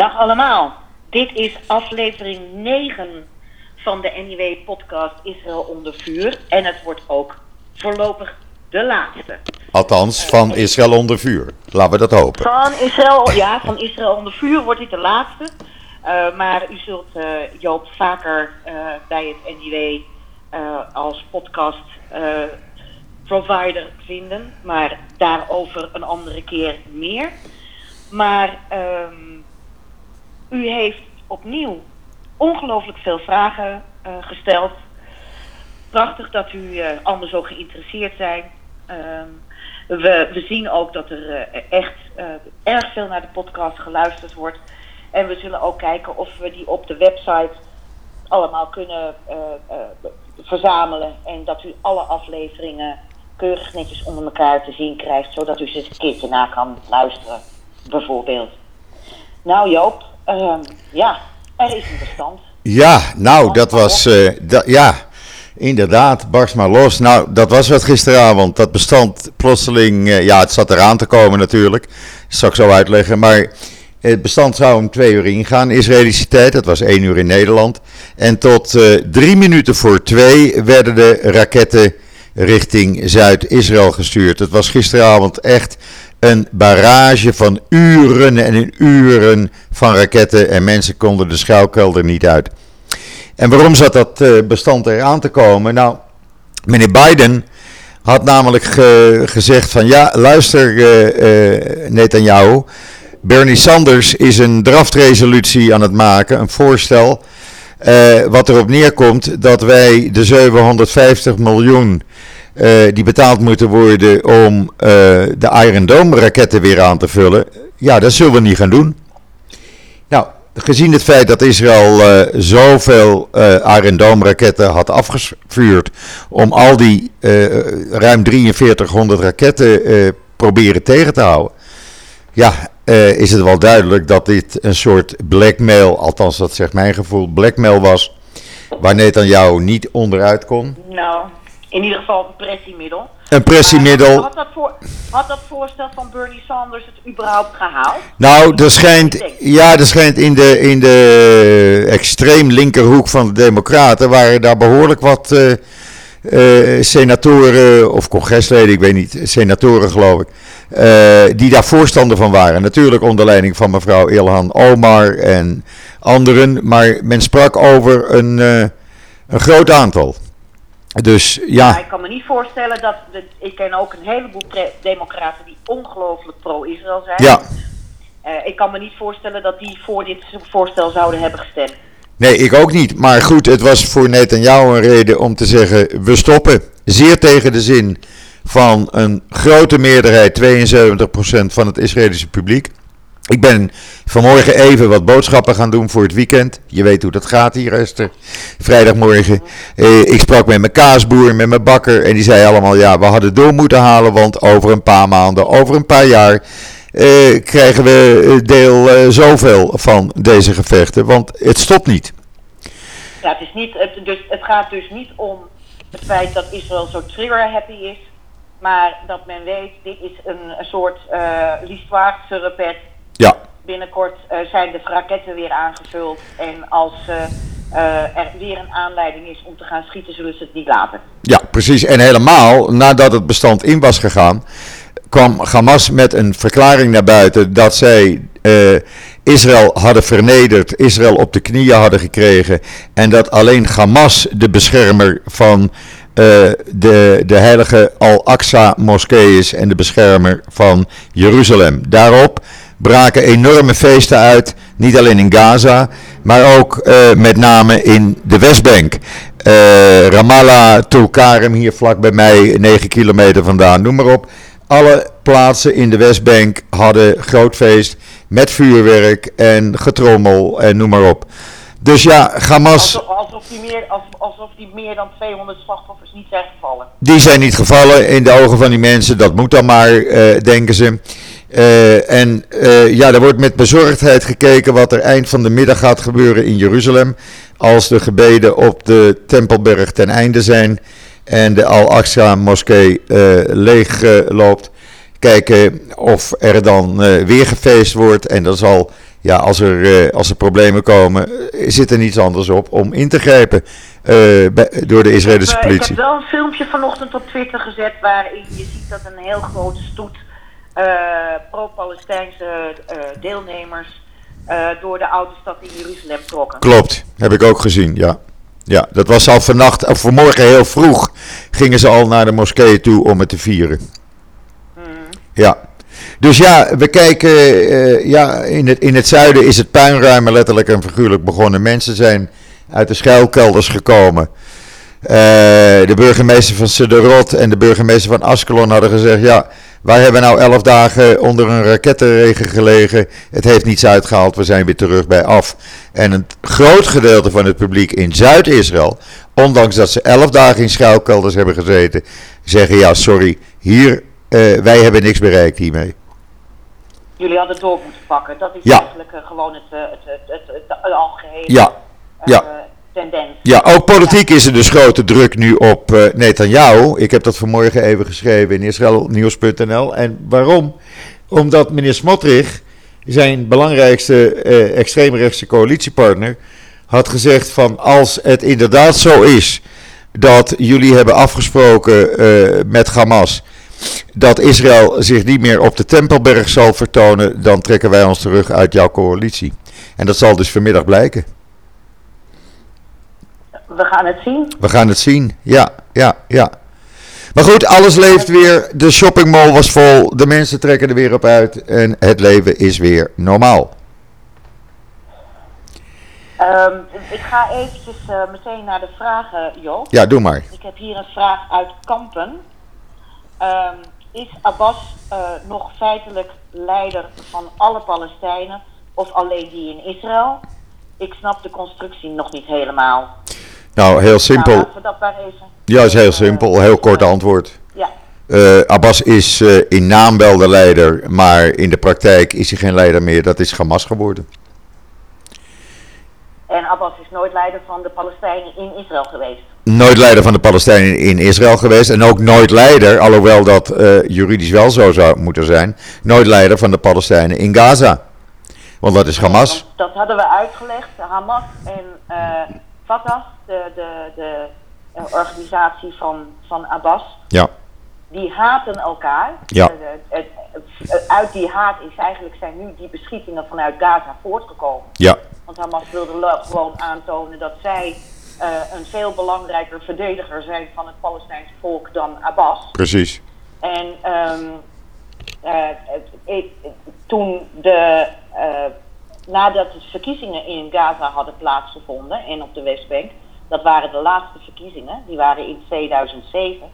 Dag allemaal. Dit is aflevering 9 van de NIW-podcast Israël onder vuur. En het wordt ook voorlopig de laatste. Althans, van Israël onder vuur. Laten we dat hopen. Van Israël, ja, van Israël onder vuur wordt dit de laatste. Uh, maar u zult uh, Joop vaker uh, bij het NIW als podcast provider vinden. Maar daarover een andere keer meer. Maar um, u heeft opnieuw ongelooflijk veel vragen uh, gesteld. Prachtig dat u uh, allemaal zo geïnteresseerd zijn. Uh, we, we, zien ook dat er uh, echt erg veel naar de podcast geluisterd wordt. En we zullen ook kijken of we die op de website allemaal kunnen verzamelen. En dat u alle afleveringen keurig netjes onder elkaar te zien krijgt. Zodat u ze een keertje na kan luisteren, bijvoorbeeld. Nou Joop, ja, er is een bestand. Ja, nou, dat was. Uh, da, ja, inderdaad, barst maar los. Nou, dat was wat gisteravond. Dat bestand plotseling. Uh, ja, het zat eraan te komen natuurlijk. Dat zal ik zo uitleggen. Maar het bestand zou om twee uur ingaan, Israëlische tijd. Dat was één uur in Nederland. En tot uh, drie minuten voor twee werden de raketten richting Zuid-Israël gestuurd. Het was gisteravond echt een barrage van uren en uren van raketten en mensen konden de schuilkelder niet uit. En waarom zat dat eh, bestand er aan te komen? Nou, meneer Biden had namelijk gezegd van ja, luister uh, uh, Netanyahu, Bernie Sanders is een draftresolutie aan het maken, een voorstel, wat erop neerkomt dat wij de 750 miljoen uh, die betaald moeten worden om uh, de Iron Dome raketten weer aan te vullen. Ja, dat zullen we niet gaan doen. Nou, gezien het feit dat Israël uh, zoveel Iron Dome raketten had afgevuurd om al die ruim 4300 raketten proberen tegen te houden. Ja, is het wel duidelijk dat dit een soort blackmail, althans dat zegt mijn gevoel, blackmail was. Waar Netanyahu niet onderuit kon. Nou, in ieder geval een pressiemiddel. Een pressiemiddel. Had dat, voor, had dat voorstel van Bernie Sanders het überhaupt gehaald? Nou, er schijnt, ja, er schijnt in de, in de extreem linkerhoek van de Democraten waren daar behoorlijk wat uh, uh, senatoren of congresleden, ik weet niet, senatoren geloof ik, uh, die daar voorstander van waren. Natuurlijk onder leiding van mevrouw Ilhan Omar en anderen, maar men sprak over een, een groot aantal. Dus ja. Maar ik kan me niet voorstellen dat. De, ik ken ook een heleboel democraten die ongelooflijk pro-Israël zijn. Ja. Uh, ik kan me niet voorstellen dat die voor dit voorstel zouden hebben gestemd. Nee, ik ook niet. Maar goed, het was voor Netanyahu een reden om te zeggen: we stoppen. Zeer tegen de zin van een grote meerderheid, 72% van het Israëlische publiek. Ik ben vanmorgen even wat boodschappen gaan doen voor het weekend. Je weet hoe dat gaat hier, Esther. Vrijdagmorgen. Eh, ik sprak met mijn kaasboer, met mijn bakker. En die zei allemaal: ja, we hadden door moeten halen. Want over een paar maanden, over een paar jaar. Eh, krijgen we deel eh, zoveel van deze gevechten. Want het stopt niet. Ja, het, is niet dus, het gaat dus niet om het feit dat Israël zo trigger-happy is. Maar dat men weet, dit is een, soort uh, l'histoire se répète ja. Binnenkort uh, zijn de raketten weer aangevuld. En als uh, uh, er weer een aanleiding is om te gaan schieten, zullen ze het niet laten. Ja, precies. En helemaal nadat het bestand in was gegaan, kwam Hamas met een verklaring naar buiten dat zij Israël hadden vernederd, Israël op de knieën hadden gekregen. En dat alleen Hamas de beschermer van de, de heilige Al-Aqsa moskee is en de beschermer van Jeruzalem. Daarop braken enorme feesten uit. Niet alleen in Gaza, maar ook uh, met name in de Westbank. Uh, Ramallah, Tulkarem, hier vlak bij mij, 9 kilometer vandaan, noem maar op. Alle plaatsen in de Westbank hadden groot feest met vuurwerk en getrommel en noem maar op. Dus ja, Hamas. Alsof, alsof, die meer, alsof die meer dan 200 slachtoffers niet zijn gevallen. Die zijn niet gevallen in de ogen van die mensen, dat moet dan maar, uh, denken ze. Uh, en uh, ja, er wordt met bezorgdheid gekeken wat er eind van de middag gaat gebeuren in Jeruzalem. Als de gebeden op de Tempelberg ten einde zijn en de Al-Aqsa moskee uh, leeg loopt. Kijken of er dan weer gefeest wordt. En dat zal ja, als er, als er problemen komen, zit er niets anders op om in te grijpen door de Israëlische politie. Ik heb wel een filmpje vanochtend op Twitter gezet waarin je ziet dat een heel grote stoet pro-Palestijnse deelnemers door de oude stad in Jeruzalem trokken. Klopt, heb ik ook gezien, ja. Ja, dat was al vannacht, of vanmorgen heel vroeg, gingen ze al naar de moskee toe om het te vieren. Hmm. Ja. Dus ja, we kijken, uh, ja, in het, in het zuiden is het puinruimen letterlijk en figuurlijk begonnen. Mensen zijn uit de schuilkelders gekomen. Uh, de burgemeester van Sederot en de burgemeester van Askelon hadden gezegd, ja, wij hebben nou elf dagen onder een rakettenregen gelegen. Het heeft niets uitgehaald. We zijn weer terug bij af. En een groot gedeelte van het publiek in Zuid-Israël, ondanks dat ze elf dagen in schuilkelders hebben gezeten, zeggen ja, sorry, hier, uh, wij hebben niks bereikt hiermee. Jullie hadden door moeten pakken. Dat is eigenlijk uh, gewoon het, uh, het, het, het, het, algehele. Ja. ja Ja, ook politiek is er dus grote druk nu op uh, Netanyahu. Ik heb dat vanmorgen even geschreven in israelnieuws.nl. En waarom? Omdat meneer Smotrich, zijn belangrijkste uh, extreemrechtse coalitiepartner, had gezegd van als het inderdaad zo is dat jullie hebben afgesproken uh, met Hamas dat Israël zich niet meer op de Tempelberg zal vertonen, dan trekken wij ons terug uit jouw coalitie. En dat zal dus vanmiddag blijken. We gaan het zien. We gaan het zien, ja, ja, ja. Maar goed, alles leeft weer. De shoppingmall was vol. De mensen trekken er weer op uit. En het leven is weer normaal. Um, ik ga eventjes uh, meteen naar de vragen, Joop. Ja, doe maar. Ik heb hier een vraag uit Kampen. Um, is Abbas uh, nog feitelijk leider van alle Palestijnen of alleen die in Israël? Ik snap de constructie nog niet helemaal. Nou, heel simpel. Nou, ja, is heel simpel. Heel kort antwoord. Ja. Uh, Abbas is uh, in naam wel de leider, maar in de praktijk is hij geen leider meer. Dat is Hamas geworden. En Abbas is nooit leider van de Palestijnen in Israël geweest? Nooit leider van de Palestijnen in Israël geweest. En ook nooit leider, alhoewel dat uh, juridisch wel zo zou moeten zijn, nooit leider van de Palestijnen in Gaza. Want dat is Hamas. dat hadden we uitgelegd. Hamas en Fatah, de, de, de uh, organisatie van, van Abbas, ja. die haten elkaar. Ja. Uh, uit die haat is eigenlijk zijn nu die beschietingen vanuit Gaza voortgekomen. Ja. Want Hamas wilde gewoon aantonen dat zij uh, een veel belangrijker verdediger zijn van het Palestijnse volk dan Abbas. Precies. En um, toen de nadat de verkiezingen in Gaza hadden plaatsgevonden en op de Westbank, dat waren de laatste verkiezingen, die waren in 2007,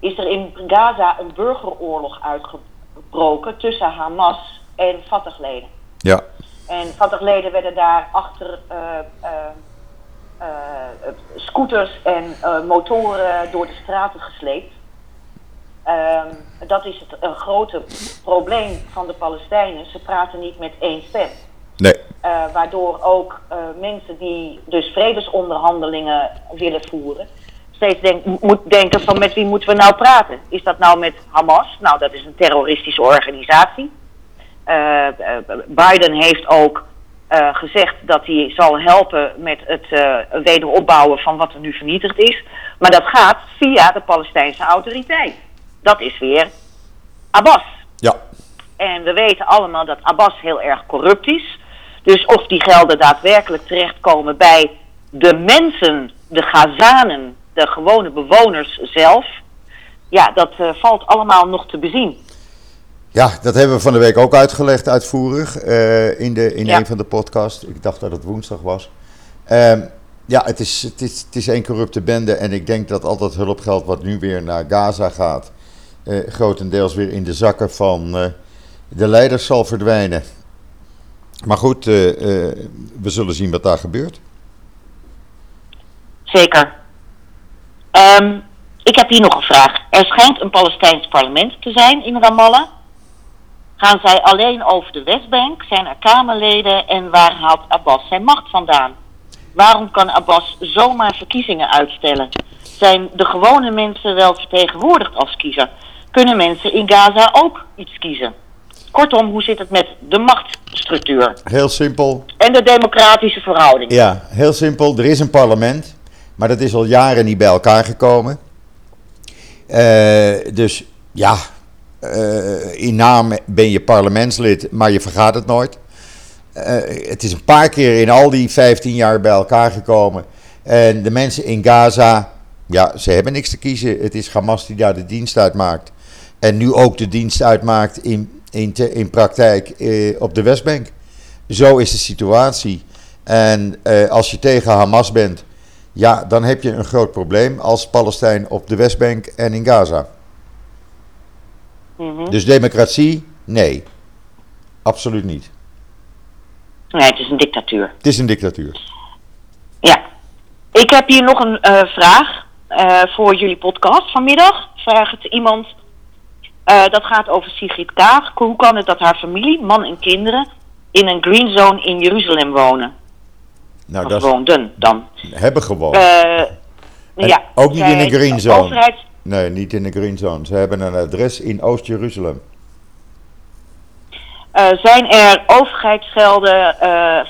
is er in Gaza een burgeroorlog uitgebroken tussen Hamas en Fatah-leden. Ja. En Fatah-leden werden daar achter uh, uh, uh, scooters en motoren door de straten gesleept. Ehm, dat is het een grote probleem van de Palestijnen. Ze praten niet met één stem. Nee. Uh, waardoor ook uh, mensen die dus vredesonderhandelingen willen voeren, steeds denk, moet denken van met wie moeten we nou praten? Is dat nou met Hamas? Nou, dat is een terroristische organisatie. Uh, Biden heeft ook gezegd dat hij zal helpen met het wederopbouwen van wat er nu vernietigd is. Maar dat gaat via de Palestijnse autoriteit dat is weer Abbas. Ja. En we weten allemaal dat Abbas heel erg corrupt is. Dus of die gelden daadwerkelijk terechtkomen bij de mensen, de Gazanen, de gewone bewoners zelf, ja, dat uh, valt allemaal nog te bezien. Ja, dat hebben we van de week ook uitgelegd uitvoerig uh, in, de, in ja. een van de podcasts. Ik dacht dat het woensdag was. Uh, ja, het is, het, is, het is één corrupte bende en ik denk dat al dat hulpgeld wat nu weer naar Gaza gaat, grotendeels weer in de zakken van uh, de leiders zal verdwijnen. Maar goed, uh, we zullen zien wat daar gebeurt. Zeker. Um, ik heb hier nog een vraag. Er schijnt een Palestijns parlement te zijn in Ramallah. Gaan zij alleen over de Westbank? Zijn er Kamerleden? En waar haalt Abbas zijn macht vandaan? Waarom kan Abbas zomaar verkiezingen uitstellen? Zijn de gewone mensen wel vertegenwoordigd als kiezer? Kunnen mensen in Gaza ook iets kiezen. Kortom, hoe zit het met de machtsstructuur? Heel simpel. En de democratische verhouding. Ja, heel simpel. Er is een parlement, maar dat is al jaren niet bij elkaar gekomen. Uh, dus ja, uh, in naam ben je parlementslid, maar je vergaat het nooit. Uh, het is een paar keer in al die 15 jaar bij elkaar gekomen. En de mensen in Gaza, ja, ze hebben niks te kiezen. Het is Hamas die daar de dienst uitmaakt. En nu ook de dienst uitmaakt in, in, te, in praktijk eh, op de Westbank. Zo is de situatie. En eh, als je tegen Hamas bent, ja, dan heb je een groot probleem als Palestijn op de Westbank en in Gaza. Mhm. Dus democratie, nee. Absoluut niet. Nee, het is een dictatuur. Het is een dictatuur. Ja. Ik heb hier nog een uh, vraag uh, voor jullie podcast vanmiddag. Vraagt het iemand. Uh, dat gaat over Sigrid Kaag. Hoe kan het dat haar familie, man en kinderen, in een green zone in Jeruzalem wonen? Nou, of dat woonden dan. hebben gewoon. ja. Ook niet in een green zone. overheid- Nee, niet in de green zone. Ze hebben een adres in Oost-Jeruzalem. Uh, zijn er overheidsgelden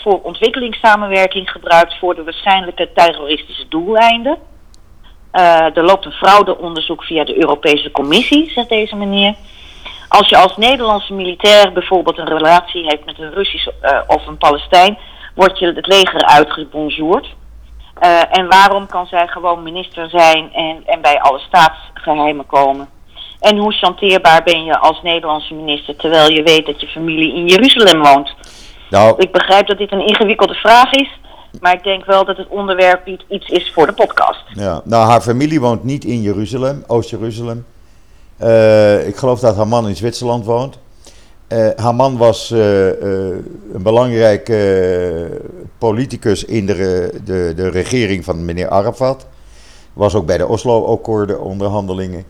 voor ontwikkelingssamenwerking gebruikt voor de waarschijnlijke terroristische doeleinden? Uh, er loopt een fraudeonderzoek via de Europese Commissie, zegt deze meneer. Als je als Nederlandse militair bijvoorbeeld een relatie heeft met een Russisch of een Palestijn, wordt je het leger uitgebonjourd. en waarom kan zij gewoon minister zijn en, en bij alle staatsgeheimen komen? En hoe chanteerbaar ben je als Nederlandse minister terwijl je weet dat je familie in Jeruzalem woont? Nou, Ik begrijp dat dit een ingewikkelde vraag is, maar ik denk wel dat het onderwerp iets- is voor de podcast. ja. nou, haar familie woont niet in Jeruzalem, Oost-Jeruzalem. Eh, ik geloof dat haar man in Zwitserland woont. Eh, haar man was eh, een belangrijk eh, politicus in de, de, de regering van meneer Arafat. Was ook bij de Oslo-akkoorden onderhandelingen.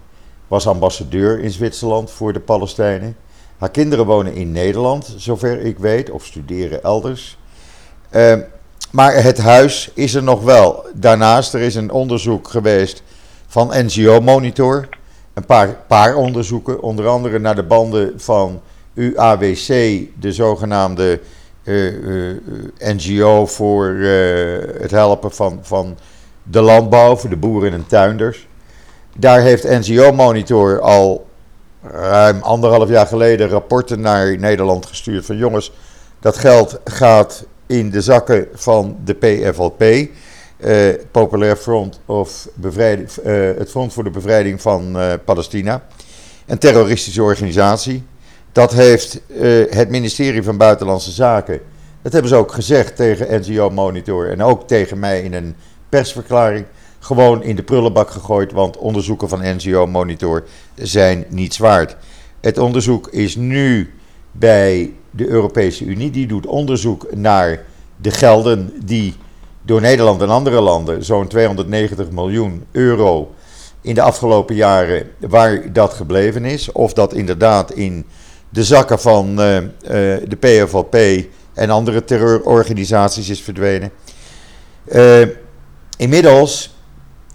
Was ambassadeur in Zwitserland voor de Palestijnen. Haar kinderen wonen in Nederland, zover ik weet, of studeren elders. Eh, maar het huis is er nog wel. Daarnaast, er is een onderzoek geweest van NGO Monitor. Een paar, paar onderzoeken, onder andere naar de banden van UAWC, de zogenaamde eh, eh, NGO voor eh, het helpen van, van de landbouw, voor de boeren en tuinders. Daar heeft NGO Monitor al ruim anderhalf jaar geleden rapporten naar Nederland gestuurd van jongens, dat geld gaat in de zakken van de PFLP, eh, Populair Front of Bevrijding, eh, het Front voor de Bevrijding van eh, Palestina, een terroristische organisatie. Dat heeft het ministerie van Buitenlandse Zaken, dat hebben ze ook gezegd tegen NGO Monitor en ook tegen mij in een persverklaring, gewoon in de prullenbak gegooid, want onderzoeken van NGO Monitor zijn niets waard. Het onderzoek is nu bij de Europese Unie. Die doet onderzoek naar de gelden die door Nederland en andere landen, zo'n 290 miljoen euro in de afgelopen jaren, waar dat gebleven is. Of dat inderdaad in de zakken van eh, eh, de PFLP en andere terreurorganisaties is verdwenen. Eh, inmiddels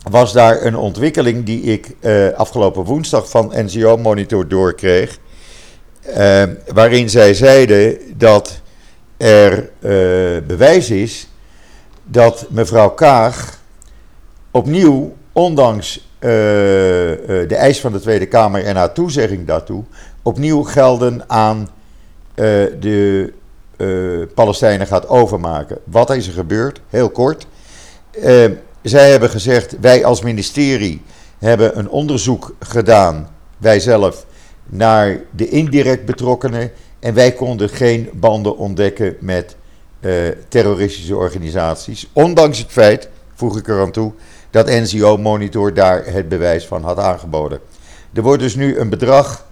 was daar een ontwikkeling die ik afgelopen woensdag van NGO Monitor doorkreeg. Eh, waarin zij zeiden dat er eh, bewijs is dat mevrouw Kaag opnieuw, ondanks eh, de eis van de Tweede Kamer en haar toezegging daartoe, opnieuw gelden aan de Palestijnen gaat overmaken. Wat is er gebeurd? Heel kort. Zij hebben gezegd, wij als ministerie hebben een onderzoek gedaan, wij zelf, naar de indirect betrokkenen. En wij konden geen banden ontdekken met eh, terroristische organisaties. Ondanks het feit, voeg ik eraan toe, dat NCO Monitor daar het bewijs van had aangeboden. Er wordt dus nu een bedrag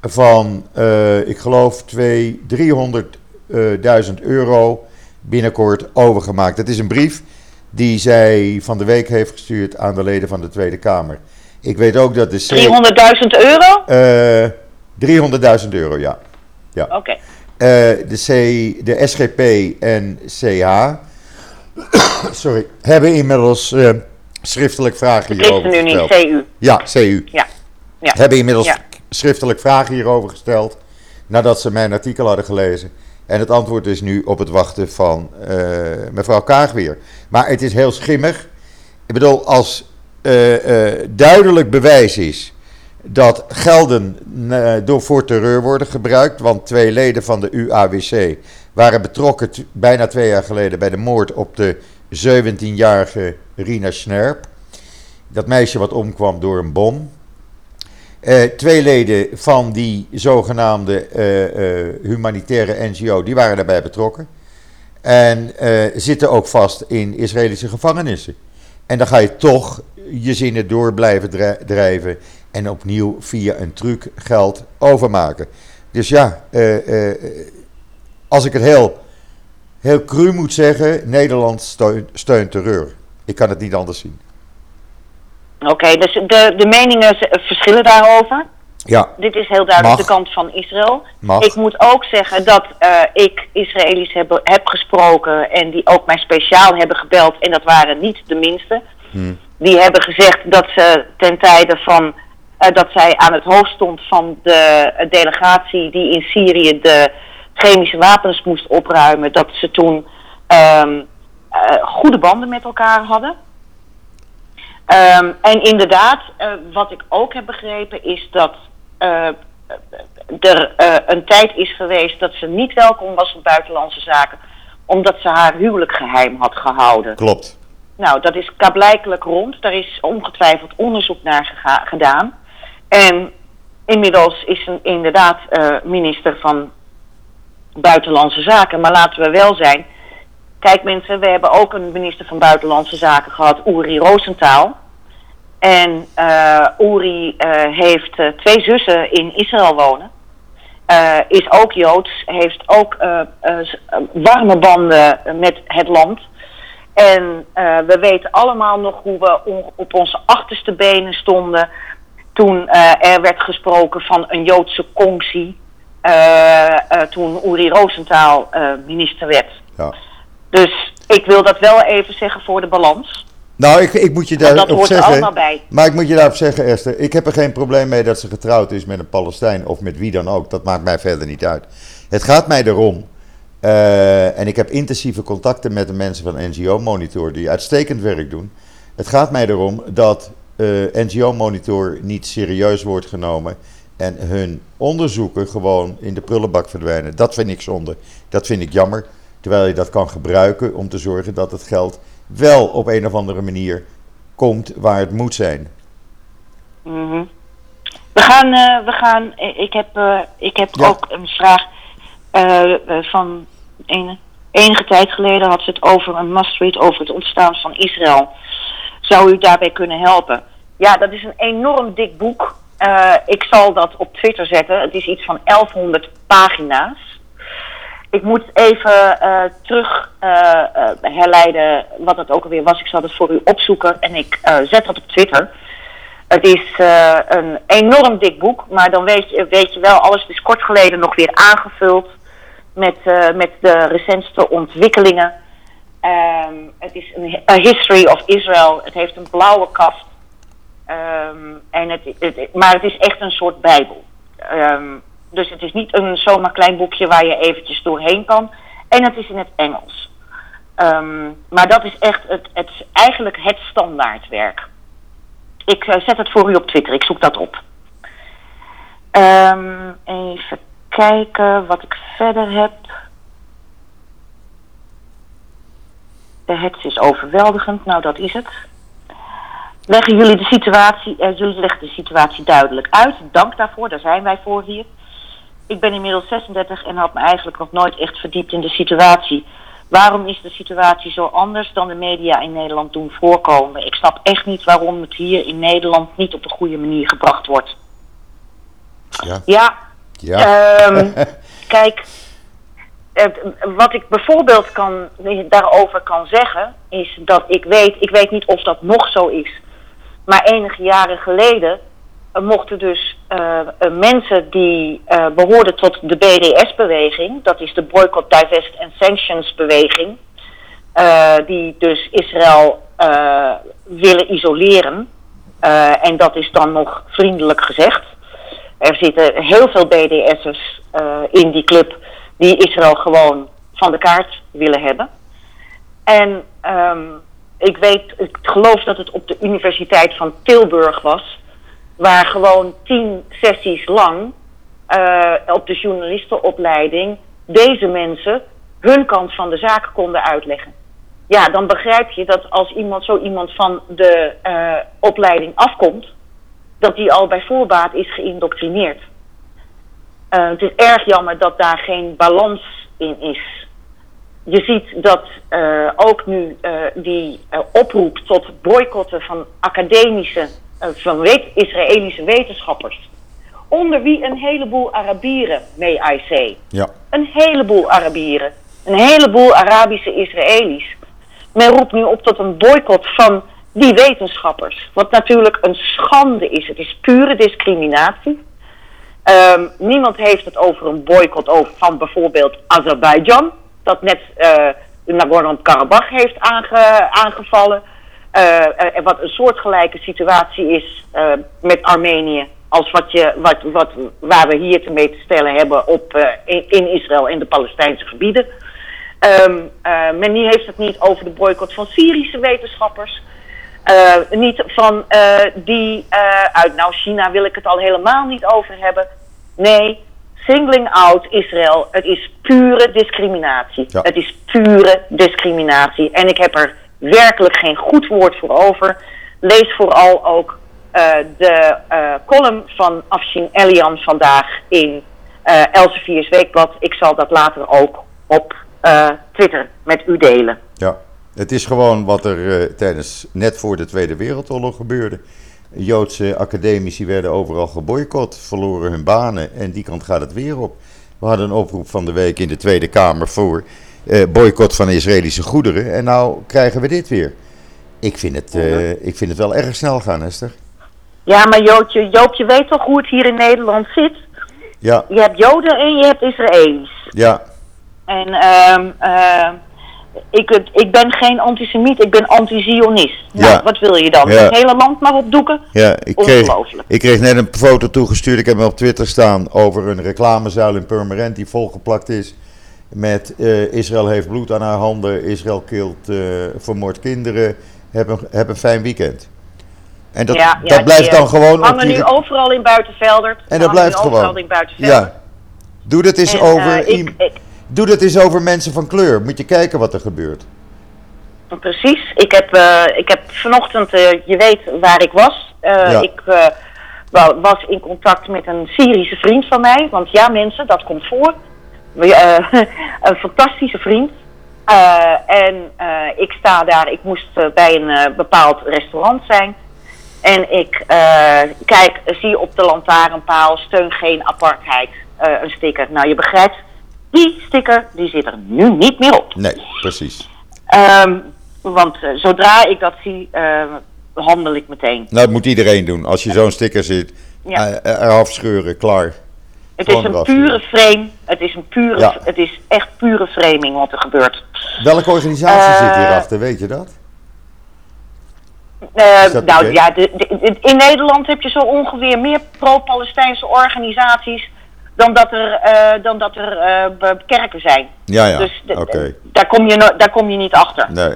van, eh, ik geloof, 300.000 euro binnenkort overgemaakt. Het is een brief die zij van de week heeft gestuurd aan de leden van de Tweede Kamer. Ik weet ook dat de C... 300.000 euro? eh 300.000 euro, ja. Oké. Eh, de, C, de SGP en CH sorry, hebben inmiddels eh, schriftelijk vragen hierover gesteld. CU. Ja, CU. Ja. Ja. Hebben inmiddels Ja. schriftelijk vragen hierover gesteld. Nadat ze mijn artikel hadden gelezen. En het antwoord is nu op het wachten van mevrouw Kaag weer. Maar het is heel schimmig. Ik bedoel, als duidelijk bewijs is dat gelden door voor terreur worden gebruikt, want twee leden van de UAWC waren betrokken bijna twee jaar geleden bij de moord op de 17-jarige Rina Snerp. Dat meisje wat omkwam door een bom. Twee leden van die zogenaamde humanitaire NGO, die waren daarbij betrokken. En zitten ook vast in Israëlische gevangenissen. En dan ga je toch je zinnen door blijven drijven en opnieuw via een truc geld overmaken. Dus ja, als ik het heel, heel cru moet zeggen, Nederland steunt, steunt terreur. Ik kan het niet anders zien. Oké, dus de, de meningen verschillen daarover. Ja. Dit is heel duidelijk de kant van Israël. Mag. Ik moet ook zeggen dat uh, ik Israëli's heb, heb gesproken en die ook mij speciaal hebben gebeld. En dat waren niet de minste. Hmm. Die hebben gezegd dat ze ten tijde van uh, dat zij aan het hoofd stond van de uh, delegatie die in Syrië de chemische wapens moest opruimen, dat ze toen um, goede banden met elkaar hadden. Um, en inderdaad, uh, wat ik ook heb begrepen is dat er uh, een tijd is geweest dat ze niet welkom was op buitenlandse zaken, omdat ze haar huwelijk geheim had gehouden. Klopt. Nou, dat is kablijkelijk rond. Daar is ongetwijfeld onderzoek naar gedaan. En inmiddels is ze inderdaad minister van Buitenlandse Zaken. Maar laten we wel zijn, Kijk mensen, we hebben ook een minister van Buitenlandse Zaken gehad, Uri Rosenthal. En uh, Uri uh, heeft uh, twee zussen in Israël wonen. is ook Joods, heeft ook warme banden met het land. En we weten allemaal nog hoe we on op onze achterste benen stonden toen er werd gesproken van een Joodse conctie. toen Uri Rosenthal minister werd. Ja. Dus ik wil dat wel even zeggen voor de balans. Nou, ik, ik moet je daarop zeggen. Dat hoort er allemaal bij. Maar ik moet je daarop zeggen, Esther. Ik heb er geen probleem mee dat ze getrouwd is met een Palestijn of met wie dan ook. Dat maakt mij verder niet uit. Het gaat mij erom. Uh, en ik heb intensieve contacten met de mensen van NGO Monitor die uitstekend werk doen. Het gaat mij erom dat uh, NGO Monitor niet serieus wordt genomen en hun onderzoeken gewoon in de prullenbak verdwijnen. Dat vind ik zonde. Dat vind ik jammer. Terwijl je dat kan gebruiken om te zorgen dat het geld wel op een of andere manier komt waar het moet zijn. Mm -hmm. We gaan, uh, we gaan ik heb, uh, ik heb ja. ook een vraag uh, van een, enige tijd geleden had ze het over een must-read over het ontstaan van Israël. Zou u daarbij kunnen helpen? Ja, dat is een enorm dik boek. ik zal dat op Twitter zetten. Het is iets van 1100 pagina's. Ik moet even uh, terug uh, uh, herleiden wat het ook alweer was. Ik zal het voor u opzoeken en ik zet dat op Twitter. Het is een enorm dik boek, maar dan weet je, weet je wel, alles is kort geleden nog weer aangevuld met, met de recentste ontwikkelingen. Um, het is een history of Israel. Het heeft een blauwe kaft. Um, en het, het, maar het is echt een soort bijbel. Um, dus het is niet een zomaar klein boekje waar je eventjes doorheen kan. En het is in het Engels. Um, maar dat is echt het, het, eigenlijk het standaardwerk. Ik uh, zet het voor u op Twitter, ik zoek dat op. Um, even kijken wat ik verder heb. De hets is overweldigend, nou dat is het. Leggen jullie de situatie, uh, jullie leggen de situatie duidelijk uit. Dank daarvoor, daar zijn wij voor hier ik ben inmiddels 36 en had me eigenlijk nog nooit echt verdiept in de situatie. Waarom is de situatie zo anders dan de media in Nederland doen voorkomen? Ik snap echt niet waarom het hier in Nederland niet op de goede manier gebracht wordt. Ja. Ja. ja. Um, kijk, wat ik bijvoorbeeld kan, daarover kan zeggen, is dat ik weet, ik weet niet of dat nog zo is, maar enige jaren geleden mochten dus uh, mensen die behoorden tot de BDS-beweging, dat is de Boycott, Divest and Sanctions-beweging, die dus Israël willen isoleren. en dat is dan nog vriendelijk gezegd. Er zitten heel veel BDS'ers in die club die Israël gewoon van de kaart willen hebben. En ehm, ik weet, ik geloof dat het op de Universiteit van Tilburg was, waar gewoon tien sessies lang uh, op de journalistenopleiding deze mensen hun kant van de zaak konden uitleggen. Ja, dan begrijp je dat als iemand, zo iemand van de uh, opleiding afkomt, dat die al bij voorbaat is geïndoctrineerd. Uh, het is erg jammer dat daar geen balans in is. Je ziet dat ook nu die oproep tot boycotten van academische, van weet, Israëlische wetenschappers onder wie een heleboel Arabieren, may I say. Ja. Een heleboel Arabieren. Een heleboel Arabische Israëli's. Men roept nu op tot een boycott van die wetenschappers. Wat natuurlijk een schande is. Het is pure discriminatie. Um, niemand heeft het over een boycott over van bijvoorbeeld Azerbeidzjan. Dat net uh, Nagorno-Karabakh heeft aange, aangevallen. Uh, uh, wat een soortgelijke situatie is met Armenië als wat je, wat, wat, waar we hier te mee te stellen hebben op, uh, in, in, Israël en de Palestijnse gebieden. Um, uh, men heeft het niet over de boycott van Syrische wetenschappers. Uh, niet van die uit nou China wil ik het al helemaal niet over hebben. Nee, singling out Israël. Het is pure discriminatie. Ja. Het is pure discriminatie. En ik heb er werkelijk geen goed woord voor over. Lees vooral ook uh, de uh, column van Afshin Elian vandaag in uh, Elsevier's Weekblad. Ik zal dat later ook op Twitter met u delen. Ja, het is gewoon wat er tijdens, net voor de Tweede Wereldoorlog gebeurde. Joodse academici werden overal geboycott, verloren hun banen en die kant gaat het weer op. We hadden een oproep van de week in de Tweede Kamer voor boycott van Israëlische goederen en nou krijgen we dit weer. Ik vind het, ik vind het wel erg snel gaan, Esther. Ja, maar Joodje, Joop, je weet toch hoe het hier in Nederland zit? Ja. Je hebt Joden en je hebt Israëli's. Ja. En um, uh, ik, ik ben geen antisemiet, ik ben anti-Zionist. Nou, Ja. wat wil je dan? Ja. Het hele land maar opdoeken? Ja, ik kreeg, Ongelooflijk. ik kreeg net een foto toegestuurd. Ik heb hem op Twitter staan over een reclamezuil in Purmerend die volgeplakt is. Met eh, Israël heeft bloed aan haar handen, Israël kilt, eh vermoord kinderen. Heb een, heb een fijn weekend. En dat, ja, ja, dat blijft die, dan eh, gewoon hangen die... nu overal in Buitenveldert. En dat blijft gewoon. in. Ja. Doe dat eens En, over... ik, iem- ik, Doe dat eens over mensen van kleur. Moet je kijken wat er gebeurt. Precies. Ik heb, ik heb vanochtend, je weet waar ik was. Ja. Ik wa- was in contact met een Syrische vriend van mij. Want ja, mensen, dat komt voor. Eh, een fantastische vriend. Eh, en eh, ik sta daar, ik moest bij een bepaald restaurant zijn. En ik kijk, zie op de lantaarnpaal steun geen apartheid een sticker. Nou, je begrijpt, die sticker die zit er nu niet meer op. Nee, precies. Ehm, want zodra ik dat zie, handel ik meteen. Nou, dat moet iedereen doen. Als je zo'n sticker ziet, Ja. eraf scheuren, klaar. Het Gewoon is een eraf pure frame. Het is, een pure, Ja. het is echt pure framing wat er gebeurt. Welke organisatie Eh, zit hierachter, weet je dat? Eh, dat nou ja, de, de- de- in Nederland heb je zo ongeveer meer pro-Palestijnse organisaties dan dat er, eh, dan dat er eh, kerken zijn. Ja, ja. Dus de- daar, kom je daar kom je niet achter. Nee.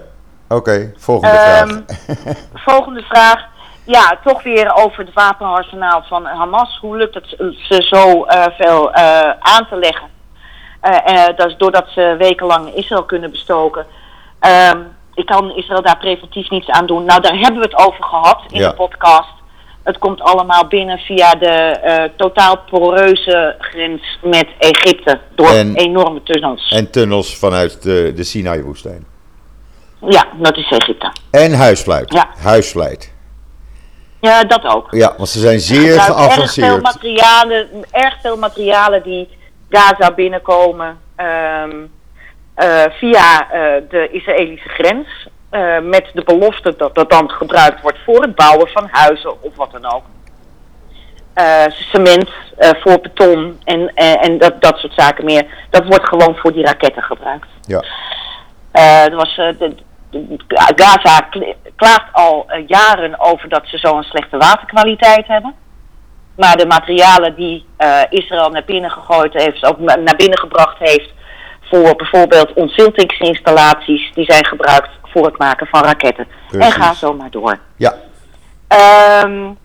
Oké, volgende Ehm, vraag. Volgende vraag. Ja, toch weer over het wapenarsenaal van Hamas. Hoe lukt het ze zo eh, veel eh, aan te leggen? Eh, dat is doordat ze wekenlang Israël kunnen bestoken. Ehm, ik kan Israël daar preventief niets aan doen. Nou, daar hebben we het over gehad in Ja. de podcast. Het komt allemaal binnen via de totaal poreuze grens met Egypte. Door En- enorme tunnels. En tunnels vanuit de, de Sinai-woestijn. Ja, dat is Egypte. En huisvleit. Ja. Huisvleit. Ja, dat ook. Ja, want ze zijn zeer gebruikt Erg veel, geavanceerd. materialen, erg veel materialen die Gaza binnenkomen ehm, eh, via eh, de Israëlische grens. eh, met de belofte dat dat dan gebruikt wordt voor het bouwen van huizen of wat dan ook. Cement voor beton en, en dat, dat soort zaken meer. Dat wordt gewoon voor die raketten gebruikt. Ja. Er was, de, Gaza klaagt al eh, jaren over dat ze zo'n slechte waterkwaliteit hebben. Maar de materialen die Israël naar binnen gegooid heeft, ook naar binnen gebracht heeft voor bijvoorbeeld ontziltingsinstallaties, die zijn gebruikt voor het maken van raketten. En ga zo maar door. Ja. Um,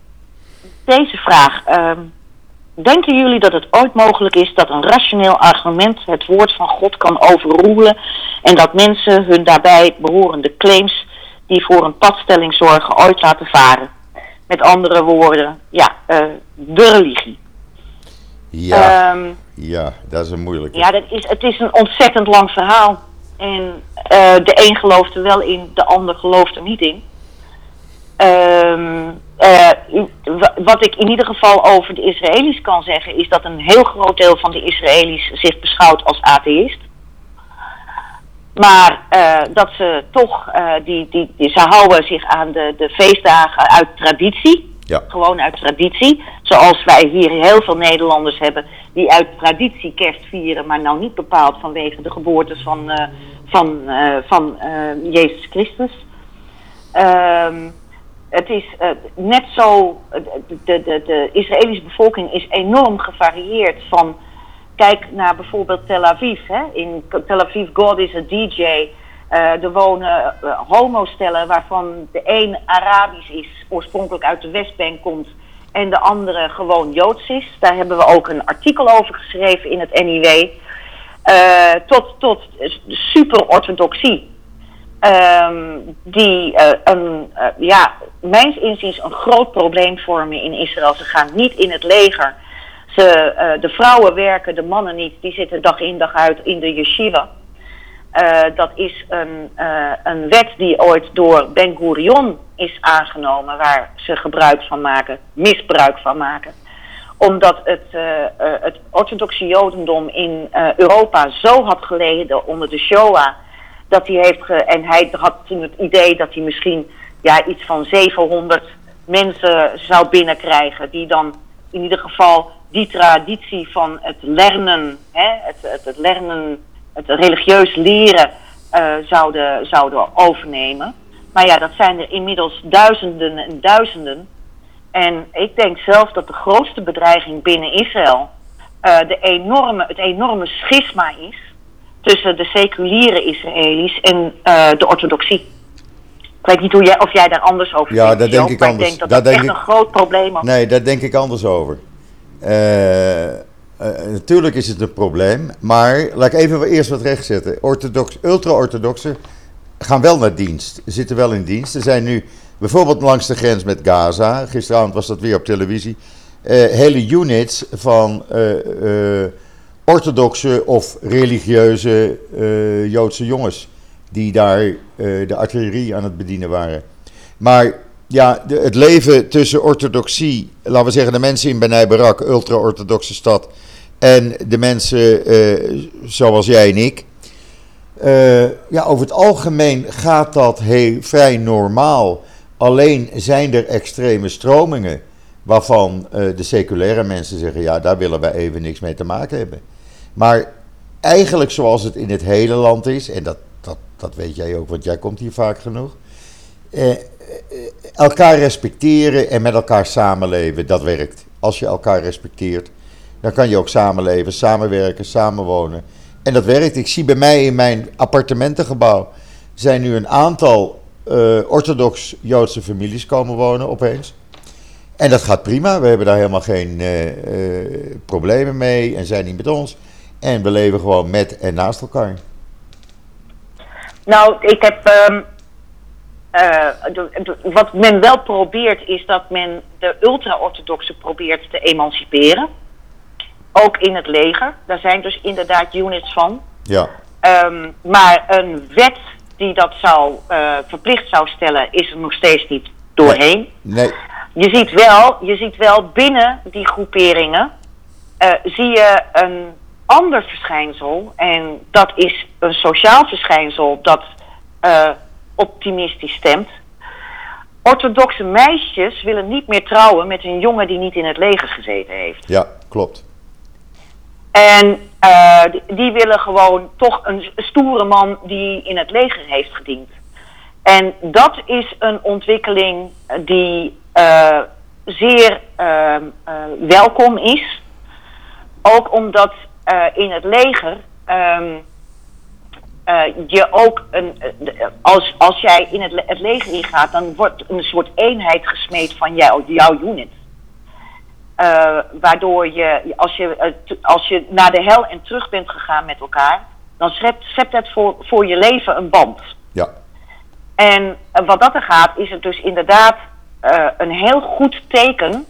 deze vraag. Um, denken jullie dat het ooit mogelijk is dat een rationeel argument het woord van God kan overroelen en dat mensen hun daarbij behorende claims die voor een padstelling zorgen ooit laten varen? Met andere woorden, ja, uh, de religie. Ja, um, ja, dat is een moeilijke. Ja, dat is, het is een ontzettend lang verhaal. En uh, de een gelooft er wel in, de ander gelooft er niet in. Um, uh, wat ik in ieder geval over de Israëli's kan zeggen, is dat een heel groot deel van de Israëli's zich beschouwt als atheïst. Maar uh, dat ze toch, uh, die, die, die, ze houden zich aan de, de feestdagen uit traditie. Ja. Gewoon uit traditie. Zoals wij hier heel veel Nederlanders hebben die uit traditie kerst vieren, maar nou niet bepaald vanwege de geboorte van, uh, van, van Jezus Christus. Um, het is net zo, de, de, de Israëlische bevolking is enorm gevarieerd van, kijk naar bijvoorbeeld Tel Aviv. Hè? In Tel Aviv, God is a DJ. Uh, er wonen uh, homostellen waarvan de een Arabisch is, oorspronkelijk uit de Westbank komt, en de andere gewoon Joods is. Daar hebben we ook een artikel over geschreven in het NIW. Uh, tot, tot super-orthodoxie. Um, die een, ja, mijns inziens een groot probleem vormen in Israël. Ze gaan niet in het leger. Ze, de vrouwen werken, de mannen niet. Die zitten dag in dag uit in de yeshiva. Uh, dat is een, uh, een wet die ooit door Ben Gurion is aangenomen, waar ze gebruik van maken, misbruik van maken. Omdat het, het orthodoxe Jodendom in Europa zo had geleden onder de Shoah, dat hij heeft en hij had toen het idee dat hij misschien ja, iets van 700 mensen zou binnenkrijgen, die dan in ieder geval die traditie van het lernen, hè, het, het, het lernen het religieus leren uh, zouden, zouden overnemen. Maar ja, dat zijn er inmiddels duizenden en duizenden. En ik denk zelf dat de grootste bedreiging binnen Israël uh, de enorme, het enorme schisma is tussen de seculiere Israëli's en uh, de orthodoxie. Ik weet niet hoe jij, of jij daar anders over ja, denkt. Ja, daar denk ik anders. Ik denk dat dat echt ik... een groot probleem is. Nee, daar denk ik anders over. Uh, Uh, natuurlijk is het een probleem, maar laat ik even eerst wat rechtzetten. Orthodox, ultra-orthodoxen gaan wel naar dienst, zitten wel in dienst. Er zijn nu bijvoorbeeld langs de grens met Gaza, gisteravond was dat weer op televisie, uh, hele units van uh, orthodoxe of religieuze Joodse jongens die daar de artillerie aan het bedienen waren. Maar ja, het leven tussen orthodoxie, laten we zeggen de mensen in Benai Barak, ultra-orthodoxe stad, en de mensen uh, zoals jij en ik. Uh, ja, over het algemeen gaat dat heel, vrij normaal. Alleen zijn er extreme stromingen waarvan uh, de seculaire mensen zeggen: ja, daar willen wij even niks mee te maken hebben. Maar eigenlijk zoals het in het hele land is, en dat, dat, dat weet jij ook, want jij komt hier vaak genoeg. Elkaar respecteren en met elkaar samenleven, dat werkt. Als je elkaar respecteert dan kan je ook samenleven, samenwerken, samenwonen. En dat werkt. Ik zie bij mij in mijn appartementengebouw zijn nu een aantal uh, orthodox-Joodse families komen wonen opeens. En dat gaat prima. We hebben daar helemaal geen uh, problemen mee en zijn niet met ons. En we leven gewoon met en naast elkaar. Nou, ik heb. Um, wat men wel probeert, is dat men de ultra-orthodoxen probeert te emanciperen. Ook in het leger. Daar zijn dus inderdaad units van. Ja. Um, maar een wet die dat zou uh, verplicht zou stellen, is er nog steeds niet doorheen. Nee. Je ziet wel, je ziet wel binnen die groeperingen uh, zie je een ander verschijnsel. En dat is een sociaal verschijnsel dat uh, optimistisch stemt. Orthodoxe meisjes willen niet meer trouwen met een jongen die niet in het leger gezeten heeft. Ja, klopt. En uh, die, willen gewoon toch een stoere man die in het leger heeft gediend. En dat is een ontwikkeling die uh, zeer ehm, eh, welkom is. Ook omdat eh, in het leger ehm, eh, je ook een. eh, als, als jij in het, het leger ingaat, dan wordt een soort eenheid gesmeed van jou, jouw unit. Eh, waardoor je, als je, eh, als je naar de hel en terug bent gegaan met elkaar, dan schept, het voor, voor je leven een band. Ja. En eh, wat dat er gaat, is het dus inderdaad eh, een heel goed teken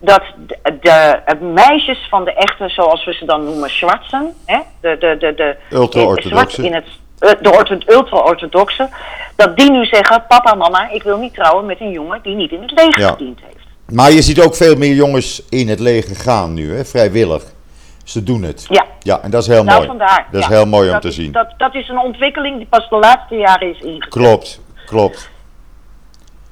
dat de, de, meisjes van de echte, zoals we ze dan noemen, Schwarzen, hè, de, de, de, de, Ultra-orthodoxe. in het, eh, de ortho- ultra-orthodoxe, dat die nu zeggen, papa, mama, ik wil niet trouwen met een jongen die niet in het leger Ja. gediend heeft. Maar je ziet ook veel meer jongens in het leger gaan nu, hè? vrijwillig. Ze doen het. Ja. Ja, en dat is heel Nou, mooi. vandaar. Dat is ja. heel mooi om Dat te zien. Dat, dat is een ontwikkeling die pas de laatste jaren is ingezet. Klopt, klopt.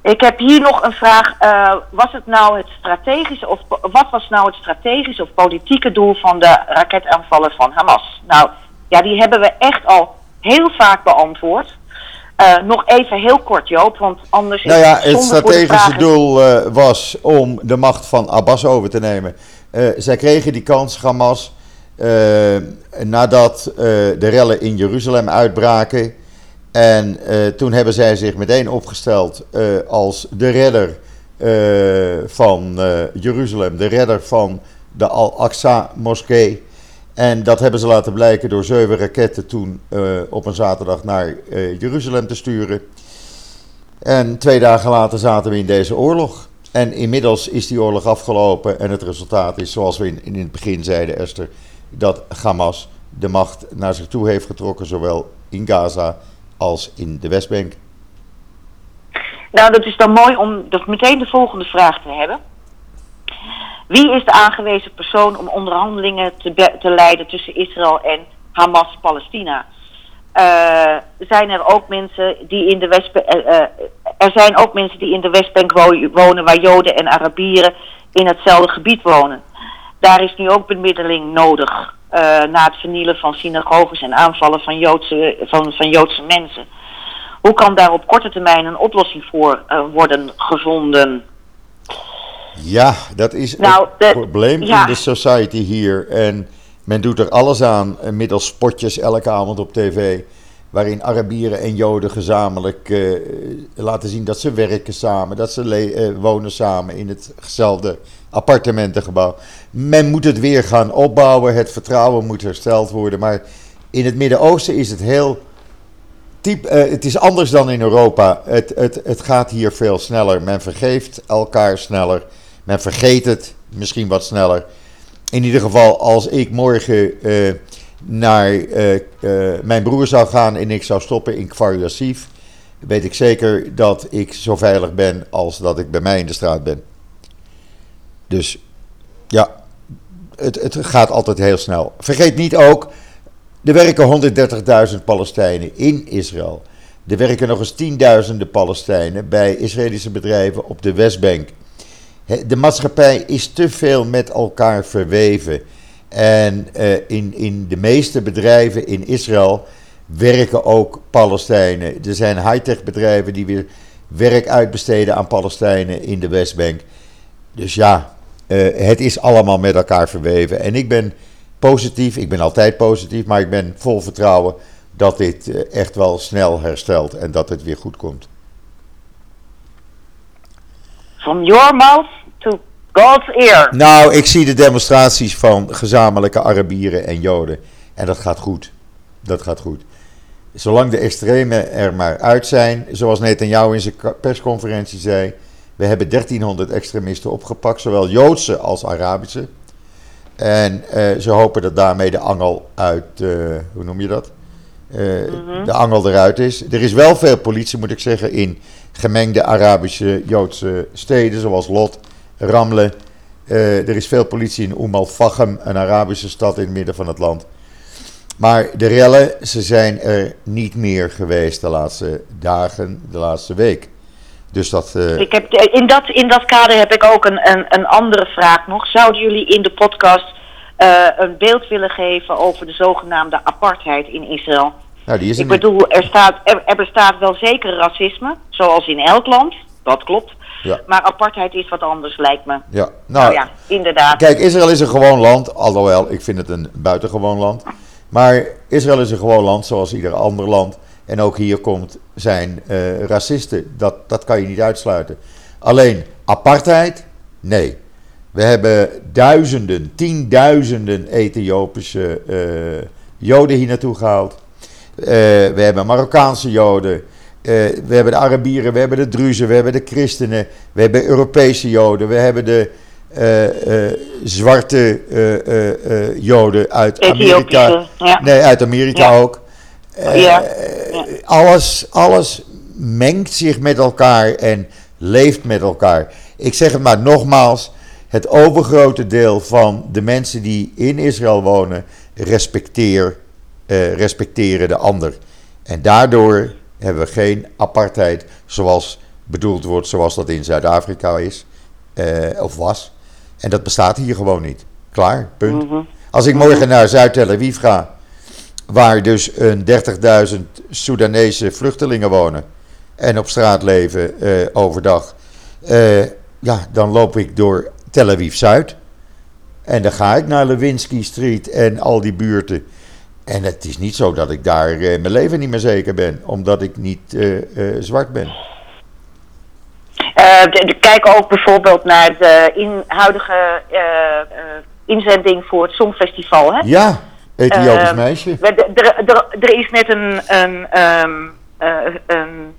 Ik heb hier nog een vraag. Eh, was het nou het strategische, of wat was nou het strategische of politieke doel van de raketaanvallen van Hamas? Nou, ja, die hebben we echt al heel vaak beantwoord. Eh, nog even heel kort, Joop, want anders Nou is ja, het strategische doel eh, was om de macht van Abbas over te nemen. Zij kregen die kans, Hamas, nadat de rellen in Jeruzalem uitbraken. En eh, toen hebben zij zich meteen opgesteld eh, als de redder eh, van Jeruzalem, de redder van de Al-Aqsa-moskee. En dat hebben ze laten blijken door zeven raketten toen op een zaterdag naar Jeruzalem te sturen. En twee dagen later zaten we in deze oorlog. En inmiddels is die oorlog afgelopen en het resultaat is, zoals we in, in het begin zeiden, Esther, dat Hamas de macht naar zich toe heeft getrokken, zowel in Gaza als in de Westbank. Nou, dat is dan mooi om dus meteen de volgende vraag te hebben. Wie is de aangewezen persoon om onderhandelingen te, te leiden tussen Israël en Hamas-Palestina? Eh, zijn er ook mensen die in de Westbank. er zijn ook mensen die in de Westbank wo- wonen waar Joden en Arabieren in hetzelfde gebied wonen. Daar is nu ook bemiddeling nodig eh, na het vernielen van synagoges en aanvallen van Joodse, van, van Joodse mensen. Hoe kan daar op korte termijn een oplossing voor eh, worden gevonden? Ja, dat is Nou, het probleem ja. in de society hier. En men doet er alles aan, eh, middels spotjes elke avond op tv. Waarin Arabieren en Joden gezamenlijk eh, laten zien dat ze werken samen. Dat ze eh, wonen samen in hetzelfde appartementengebouw. Men moet het weer gaan opbouwen. Het vertrouwen moet hersteld worden. Maar in het Midden-Oosten is het heel Typ, eh, het is anders dan in Europa. Het, het, het gaat hier veel sneller. Men vergeeft elkaar sneller. Men vergeet het misschien wat sneller. In ieder geval, als ik morgen naar eh, eh, mijn broer zou gaan en ik zou stoppen in Kfar Yassif, weet ik zeker dat ik zo veilig ben als dat ik bij mij in de straat ben. Dus ja, het, het gaat altijd heel snel. Vergeet niet ook, er werken 130.000 Palestijnen in Israël. Er werken nog eens tienduizenden Palestijnen bij Israëlische bedrijven op de Westbank. De maatschappij is te veel met elkaar verweven. En eh, in, in de meeste bedrijven in Israël werken ook Palestijnen. Er zijn high-tech bedrijven die weer werk uitbesteden aan Palestijnen in de Westbank. Dus ja, eh, het is allemaal met elkaar verweven. En ik ben positief, ik ben altijd positief, maar ik ben vol vertrouwen dat dit eh, echt wel snel herstelt en dat het weer goed komt. From your mouth to God's. Nou, ik zie de demonstraties van gezamenlijke Arabieren en Joden. En dat gaat goed. Dat gaat goed. Zolang de extremen er maar uit zijn, zoals Netanyahu in zijn persconferentie zei. We hebben 1300 extremisten opgepakt, zowel Joodse als Arabische. En eh, ze hopen dat daarmee de angel uit, eh, hoe noem je dat? Eh, De angel eruit is. Er is wel veel politie, moet ik zeggen, in gemengde Arabische Joodse steden, zoals Lot, Ramle. Eh, er is veel politie in Umm al-Fachem, een Arabische stad in het midden van het land. Maar de rellen, ze zijn er niet meer geweest de laatste dagen, de laatste week. Dus dat, eh, Ik heb, in, dat, in dat kader heb ik ook een, een, een andere vraag nog. Zouden jullie in de podcast eh, een beeld willen geven over de zogenaamde apartheid in Israël? nou, die is Ik bedoel, er, staat, er, er bestaat wel zeker racisme, zoals in elk land. Dat klopt. Ja. Maar apartheid is wat anders, lijkt me. Ja, Nou, nou, ja, inderdaad. kijk, Israël is een gewoon land, alhoewel ik vind het een buitengewoon land. Maar Israël is een gewoon land, zoals ieder ander land. En ook hier komt zijn eh, racisten. Dat, dat kan je niet uitsluiten. Alleen apartheid? Nee. We hebben duizenden, tienduizenden Ethiopische eh, Joden hier naartoe gehaald. Eh, we hebben Marokkaanse Joden. Eh, we hebben de Arabieren, we hebben de Druzen, we hebben de Christenen. We hebben Europese Joden. We hebben de eh, eh, zwarte Joden uit Amerika. Ja. Nee, uit Amerika Ja. ook. Ja, ja. Alles, alles mengt zich met elkaar en leeft met elkaar. Ik zeg het maar nogmaals: het overgrote deel van de mensen die in Israël wonen, respecteer, eh, respecteren de ander. En daardoor hebben we geen apartheid zoals bedoeld wordt, zoals dat in Zuid-Afrika is eh, of was. En dat bestaat hier gewoon niet. Klaar, punt. Mhm. Als ik morgen naar Zuid-Tel Aviv ga, waar dus een 30.000 Soedanese vluchtelingen wonen en op straat leven eh, overdag, eh, ja, dan loop ik door Tel Aviv Zuid. En dan ga ik naar Lewinsky Street en al die buurten. En het is niet zo dat ik daar eh, mijn leven niet meer zeker ben, omdat ik niet eh, eh, zwart ben. De- de- kijk ook bijvoorbeeld naar de in, huidige eh, inzending voor het Songfestival. Hè? Ja, Ethiopisch meisje. Er is net een, een, eh, een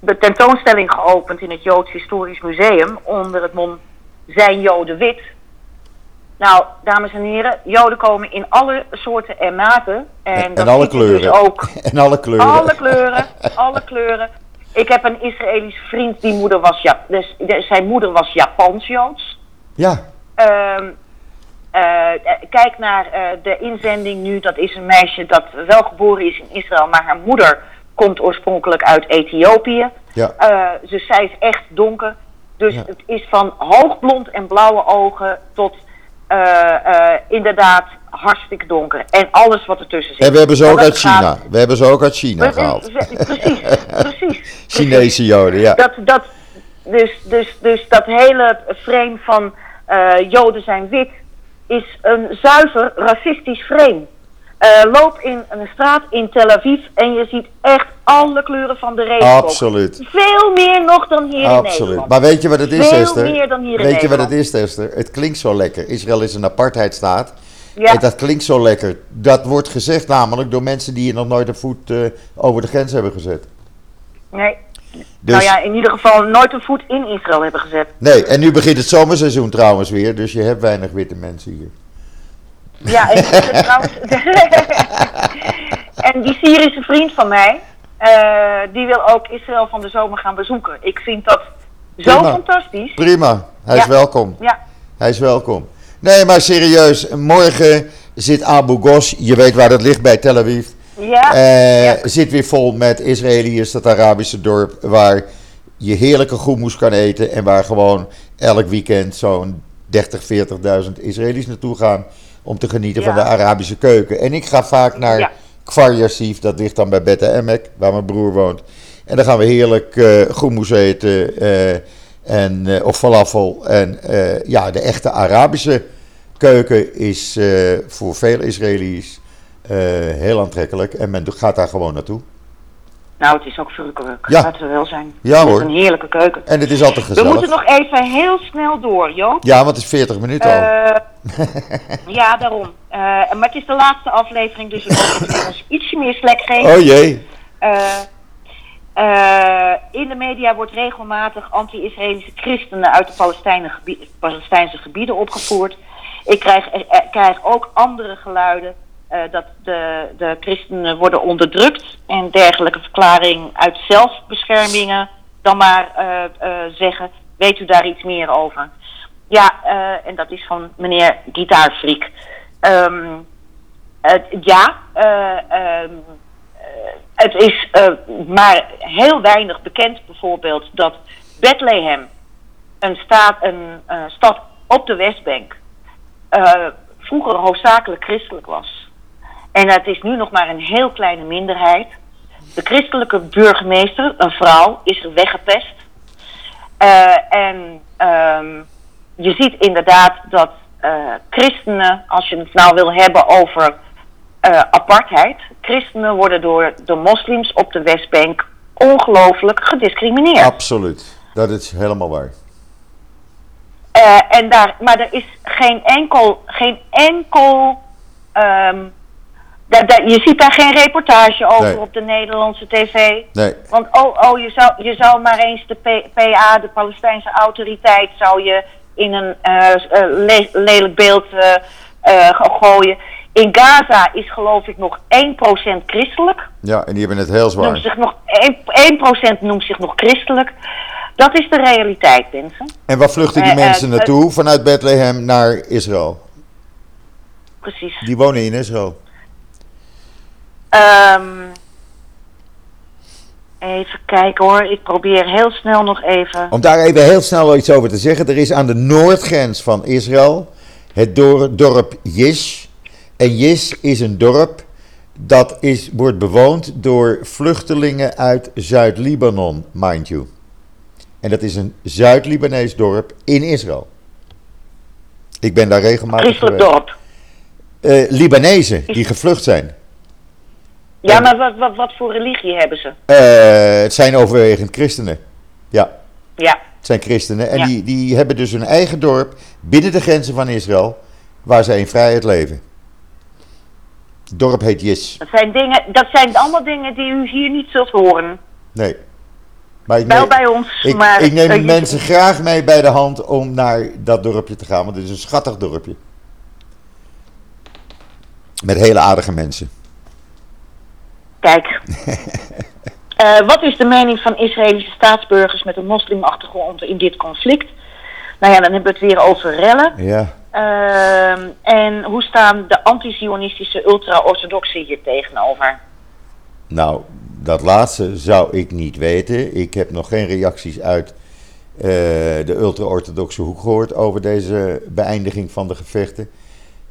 de tentoonstelling geopend in het Joods Historisch Museum onder het mom Zijn Joden wit? Nou, dames en heren, Joden komen in alle soorten en maten. En, alle dus kleuren. ook En alle kleuren. alle kleuren, alle kleuren. Ik heb een Israëlische vriend, die moeder was ja, dus, de- zijn moeder was Japans-Joods. Ja, Ehm, eh, eh, kijk naar eh, de inzending nu. Dat is een meisje dat wel geboren is in Israël, maar haar moeder komt oorspronkelijk uit Ethiopië. ja. Dus zij is echt donker. Dus Ja. het is van hoogblond en blauwe ogen tot inderdaad hartstikke donker. En alles wat ertussen zit. En we hebben ze ook uit gaat- China. We hebben ze ook uit China we- gehaald. precies. Chinese Joden, ja. Dat, dat, dus, dus, dus dat hele frame van eh, Joden zijn wit is een zuiver racistisch frame. Eh, loop in een straat in Tel Aviv en je ziet echt alle kleuren van de regenboog. Absoluut. Veel meer nog dan hier in Absoluut. Nederland. Maar weet je wat het is, Veel Esther? meer dan hier in weet je wat het Nederland. is, Esther? Het klinkt zo lekker. Israël is een apartheidstaat. Ja. En dat klinkt zo lekker. Dat wordt gezegd namelijk door mensen die hier nog nooit een voet eh, over de grens hebben gezet. Nee. Dus, Nou ja, in ieder geval nooit een voet in Israël hebben gezet. Nee, en nu begint het zomerseizoen trouwens weer. Dus je hebt weinig witte mensen hier. Ja, en, trouwens, en die Syrische vriend van mij, eh, die wil ook Israël van de zomer gaan bezoeken. Ik vind dat zo fantastisch. Prima, hij is welkom. Ja, Hij is welkom. Nee, maar serieus, morgen zit Abu Ghosh, je weet waar dat ligt bij Tel Aviv. ja, Eh, ja. Zit weer vol met Israëliërs, dat Arabische dorp, waar je heerlijke groenmoes kan eten en waar gewoon elk weekend zo'n 30, 40.000 Israëli's naartoe gaan om te genieten van de. Arabische keuken. En ik ga vaak naar Ja. Kfar Yassif, dat ligt dan bij Bette Emek, waar mijn broer woont. En dan gaan we heerlijk eh groenmoes eten eh, en, eh, of falafel. En ja, de echte Arabische keuken is voor veel Israëli's heel aantrekkelijk. En men gaat daar gewoon naartoe. Nou het is ook verrukkelijk. Ja. Laten we wel zijn. Ja, Het is hoor. een heerlijke keuken. En het is altijd We gezellig. moeten nog even heel snel door, Joop. Ja, want het is 40 minuten al. Eh, ja, daarom. Eh, maar het is de laatste aflevering, dus we ons ietsje meer slek geven. Oh jee. Eh, in de media wordt regelmatig anti-Israëlische christenen uit de Palestijnen gebie- Palestijnse gebieden opgevoerd. Ik krijg, krijg ook andere geluiden eh, dat de, de christenen worden onderdrukt en dergelijke verklaring uit zelfbeschermingen dan maar eh, eh, zeggen. Weet u daar iets meer over? Ja, en dat is van meneer Gitaarfriek. Ehm, het- ja, eh, ehm, eh, het is maar heel weinig bekend bijvoorbeeld dat Bethlehem, een, staat, een stad op de Westbank, vroeger hoofdzakelijk christelijk was. En het is nu nog maar een heel kleine minderheid. De christelijke burgemeester, een vrouw, is er weggepest. en ehm, je ziet inderdaad dat christenen, als je het nou wil hebben over apartheid, christenen worden door de moslims op de Westbank ongelooflijk gediscrimineerd. Absoluut, dat is helemaal waar. en daar, maar er is geen enkel, geen enkel um, je ziet daar geen reportage over op de Nederlandse tv. Nee. Want oh, oh je, zou, je zou maar eens de PA, de Palestijnse autoriteit, zou je in een uh, lelijk beeld uh, gooien. In Gaza is geloof ik nog 1% christelijk. Ja, en die hebben het heel zwaar. Noemt zich nog 1%, 1% noemt zich nog christelijk. Dat is de realiteit, mensen. En waar vluchten die mensen naartoe vanuit Bethlehem naar Israël? Precies. Die wonen in Israël. Um, even kijken hoor, ik probeer heel snel nog even. Om daar even heel snel iets over te zeggen. Er is aan de noordgrens van Israël het dorp Jish. En Jish is een dorp dat is, wordt bewoond door vluchtelingen uit Zuid-Libanon, mind you. En dat is een Zuid-Libanees dorp in Israël. Ik ben daar regelmatig Christelijk dorp? Uh, Libanezen die gevlucht zijn. Ja, maar wat, wat, wat voor religie hebben ze? Uh, het zijn overwegend christenen. Ja. Ja. Het zijn christenen. En die, die hebben dus een eigen dorp binnen de grenzen van Israël, waar ze in vrijheid leven. Het dorp heet Jis. Dat zijn, dingen, dat zijn allemaal dingen die u hier niet zult horen. Nee. Maar ik Wel neem, bij ons, ik, maar... Ik neem uh, mensen graag mee bij de hand om naar dat dorpje te gaan, want het is een schattig dorpje. Met hele aardige mensen. Kijk. uh, wat is de mening van Israëlische staatsburgers met een moslimachtergrond in dit conflict? Nou ja, dan hebben we het weer over rellen. Ja. Uh, en hoe staan de anti-Zionistische ultra-orthodoxen hier tegenover? Nou, dat laatste zou ik niet weten. Ik heb nog geen reacties uit uh, de ultra-orthodoxe hoek gehoord over deze beëindiging van de gevechten.